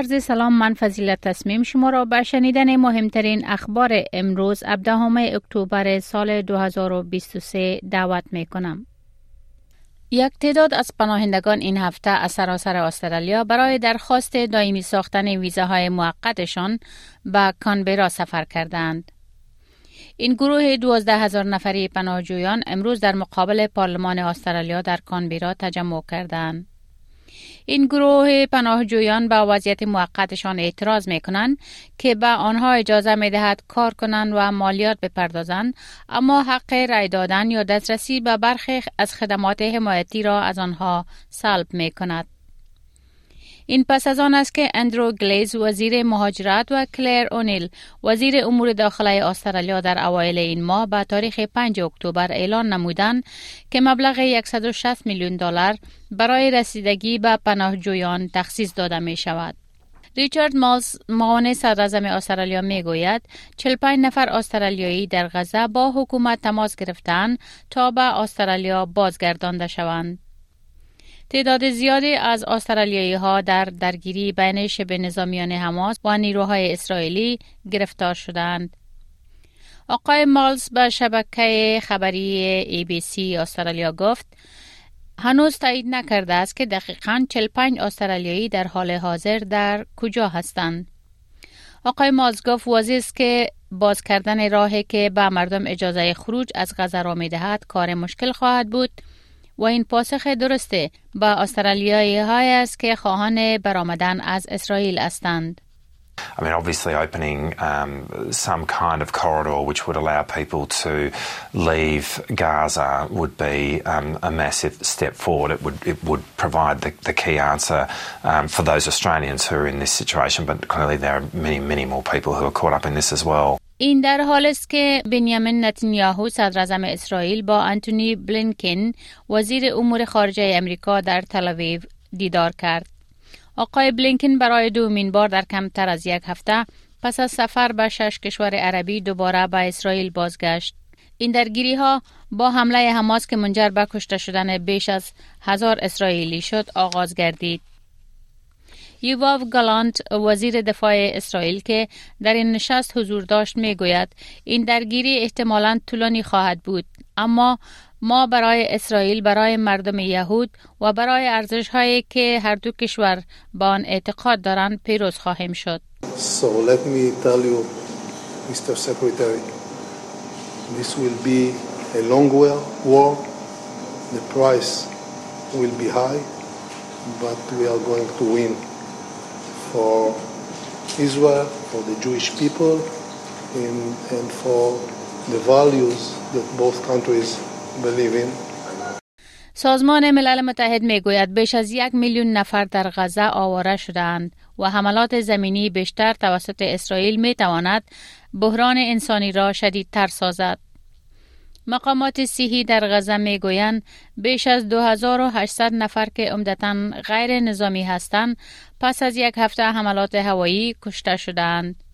عرض سلام من فضیلت تصمیم شما را به شنیدن مهمترین اخبار امروز 17 اکتبر سال 2023 دعوت می کنم. یک تعداد از پناهندگان این هفته از سراسر استرالیا برای درخواست دائمی ساختن ویزاهای موقتشان به کانبرا سفر کردند. این گروه دوازده هزار نفری پناهجویان امروز در مقابل پارلمان استرالیا در کانبرا تجمع کردند. این گروه پناهجویان به وضعیت موقتشان اعتراض می کنند که به آنها اجازه می دهد کار کنند و مالیات بپردازند اما حق رای دادن یا دسترسی به برخی از خدمات حمایتی را از آنها سلب می کند. این پس از آن است که اندرو گلیز وزیر مهاجرت و کلیر اونیل وزیر امور داخلی استرالیا در اوایل این ماه به تاریخ 5 اکتبر اعلان نمودند که مبلغ 160 میلیون دلار برای رسیدگی به پناهجویان تخصیص داده می شود. ریچارد مالز معاون صدر استرالیا می گوید 45 نفر استرالیایی در غزه با حکومت تماس گرفتند تا به استرالیا بازگردانده شوند. تعداد زیادی از استرالیایی ها در درگیری بین شبه نظامیان حماس و نیروهای اسرائیلی گرفتار شدند. آقای مالز به شبکه خبری سی استرالیا گفت هنوز تایید نکرده است که دقیقا 45 استرالیایی در حال حاضر در کجا هستند. آقای مالز گفت واضح است که باز کردن راهی که به مردم اجازه خروج از غزه را می دهد کار مشکل خواهد بود و این پاسخ درسته با استرالیایی های است که خواهان برآمدن از اسرائیل هستند. I mean, obviously, opening um, some kind of corridor which would allow people to leave Gaza would be um, a massive step forward. It would it would provide the, the key answer um, for those Australians who are in this situation. But clearly, there are many, many more people who are caught up in this as well. این در حال است که بنیامین نتانیاهو صدر اسرائیل با انتونی بلینکن وزیر امور خارجه امریکا در تل دیدار کرد. آقای بلینکن برای دومین بار در کمتر از یک هفته پس از سفر به شش کشور عربی دوباره به اسرائیل بازگشت. این درگیری ها با حمله حماس که منجر به کشته شدن بیش از هزار اسرائیلی شد آغاز گردید. یوواو گالانت وزیر دفاع اسرائیل که در این نشست حضور داشت می گوید این درگیری احتمالا طولانی خواهد بود اما ما برای اسرائیل برای مردم یهود و برای ارزش هایی که هر دو کشور با آن اعتقاد دارند پیروز خواهیم شد. So let me tell you, Mr. Secretary, this will be a long war. The price will be high, but we are going to win. For Israel, for the Jewish people, and, and for the values that both countries believe in. سازمان ملل متحد می گوید بیش از یک میلیون نفر در غزه آواره شدند و حملات زمینی بیشتر توسط اسرائیل می تواند بحران انسانی را شدیدتر سازد. مقامات صحی در غزه می گویند بیش از 2800 نفر که عمدتا غیر نظامی هستند پس از یک هفته حملات هوایی کشته شدند.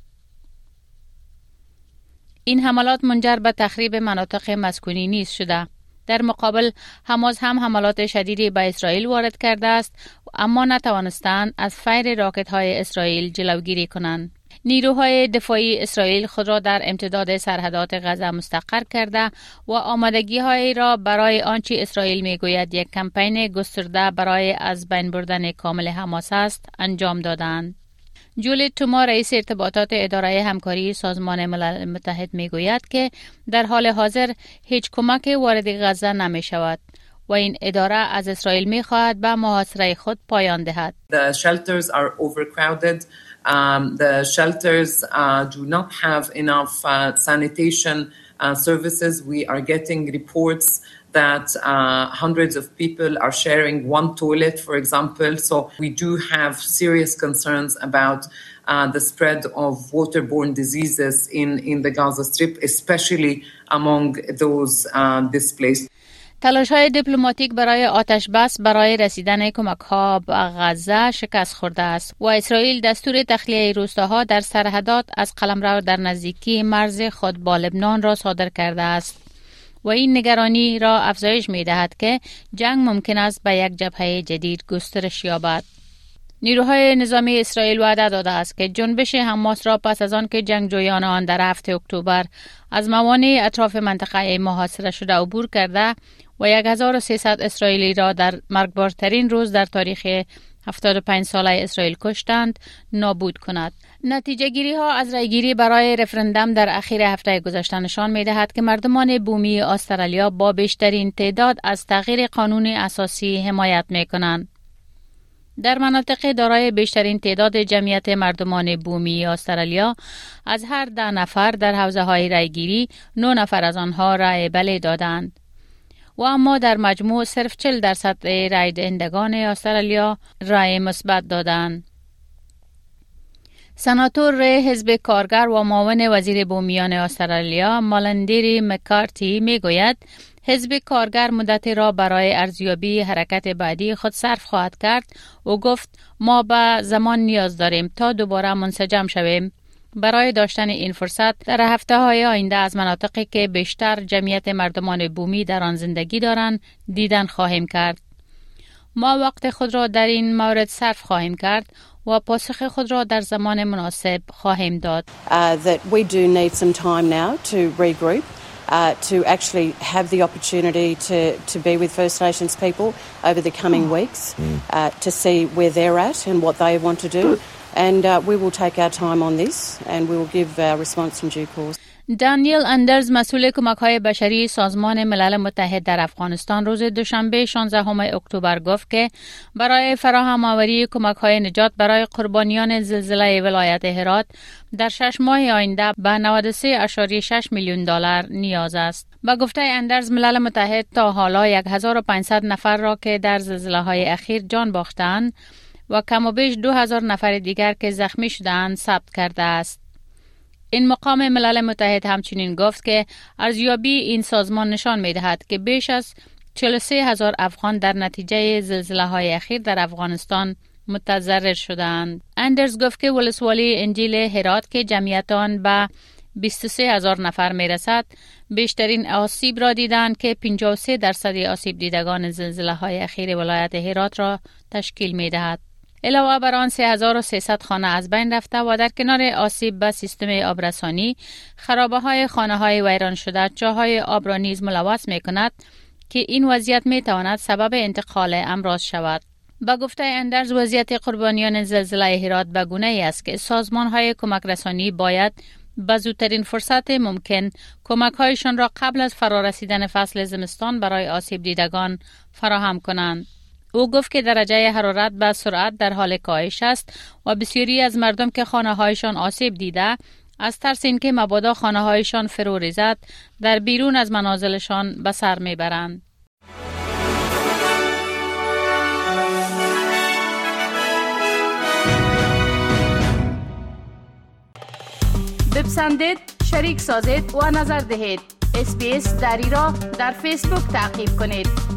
این حملات منجر به تخریب مناطق مسکونی نیز شده. در مقابل حماس هم حملات شدیدی به اسرائیل وارد کرده است اما نتوانستند از فیر راکت های اسرائیل جلوگیری کنند. نیروهای دفاعی اسرائیل خود را در امتداد سرحدات غزه مستقر کرده و آمادگی های را برای آنچه اسرائیل می گوید یک کمپین گسترده برای از بین بردن کامل حماس است انجام دادند. جولی توما رئیس ارتباطات اداره همکاری سازمان ملل متحد می گوید که در حال حاضر هیچ کمک وارد غزه نمی شود. و این اداره از اسرائیل می خواهد به محاصره خود پایان دهد. The shelters are overcrowded. Um, the shelters uh, do not have enough uh, sanitation uh, services. We are getting reports that uh, hundreds of people are sharing one toilet, for example. So we do have serious concerns about uh, the spread of waterborne diseases in, in the Gaza Strip, especially among those uh, displaced. تلاش های دیپلماتیک برای آتش بس برای رسیدن کمک ها به غزه شکست خورده است و اسرائیل دستور تخلیه روستاها در سرحدات از قلمرو در نزدیکی مرز خود با لبنان را صادر کرده است و این نگرانی را افزایش می دهد که جنگ ممکن است به یک جبهه جدید گسترش یابد. نیروهای نظامی اسرائیل وعده داده است که جنبش حماس را پس از آن که جنگجویان آن در هفته اکتبر از موانع اطراف منطقه محاصره شده عبور کرده و 1300 اسرائیلی را در مرگبارترین روز در تاریخ 75 ساله اسرائیل کشتند نابود کند. نتیجه گیری ها از رایگیری برای رفرندم در اخیر هفته گذشته نشان می دهد که مردمان بومی استرالیا با بیشترین تعداد از تغییر قانون اساسی حمایت می کنند. در مناطق دارای بیشترین تعداد جمعیت مردمان بومی استرالیا از هر ده نفر در حوزه های رایگیری نو نفر از آنها رای بله دادند. و اما در مجموع صرف 40 درصد رای دهندگان استرالیا رای مثبت دادند. سناتور حزب کارگر و معاون وزیر بومیان استرالیا مالندیری مکارتی می گوید حزب کارگر مدت را برای ارزیابی حرکت بعدی خود صرف خواهد کرد و گفت ما به زمان نیاز داریم تا دوباره منسجم شویم برای داشتن این فرصت در هفته های آینده از مناطقی که بیشتر جمعیت مردمان بومی در آن زندگی دارند دیدن خواهیم کرد. ما وقت خود را در این مورد صرف خواهیم کرد و پاسخ خود را در زمان مناسب خواهیم داد. Uh, we do need some time now to regroup. Uh, to actually have the opportunity to, to be with First Nations people over the coming weeks uh, to see where they're at and what they want to do. And uh, we will take our time on this and we will give our response in due course. دانیل اندرز مسئول کمک های بشری سازمان ملل متحد در افغانستان روز دوشنبه 16 اکتبر گفت که برای فراهم آوری کمک های نجات برای قربانیان زلزله ولایت هرات در شش ماه آینده به 93.6 میلیون دلار نیاز است. با گفته اندرز ملل متحد تا حالا 1500 نفر را که در زلزله های اخیر جان باختند و کم و بیش 2000 نفر دیگر که زخمی شدند ثبت کرده است. این مقام ملل متحد همچنین گفت که ارزیابی این سازمان نشان می دهد که بیش از 43 هزار افغان در نتیجه زلزله های اخیر در افغانستان متضرر شدند. اندرز گفت که ولسوالی انجیل هرات که جمعیت آن به 23 هزار نفر می رسد بیشترین آسیب را دیدند که 53 درصد آسیب دیدگان زلزله های اخیر ولایت هرات را تشکیل می دهد. علاوه بر آن 3300 خانه از بین رفته و در کنار آسیب به سیستم آبرسانی خرابه های خانه های ویران شده جاهای آب را نیز ملوث می کند که این وضعیت می تواند سبب انتقال امراض شود. با گفته اندرز وضعیت قربانیان زلزله هرات به گونه ای است که سازمان های کمک رسانی باید به زودترین فرصت ممکن کمک هایشان را قبل از فرارسیدن فصل زمستان برای آسیب دیدگان فراهم کنند. او گفت که درجه حرارت به سرعت در حال کاهش است و بسیاری از مردم که خانه هایشان آسیب دیده از ترس اینکه مبادا خانه هایشان فرو ریزد در بیرون از منازلشان به سر می‌برند. بپسندید، شریک سازید و نظر دهید. اسپیس دری را در فیسبوک تعقیب کنید.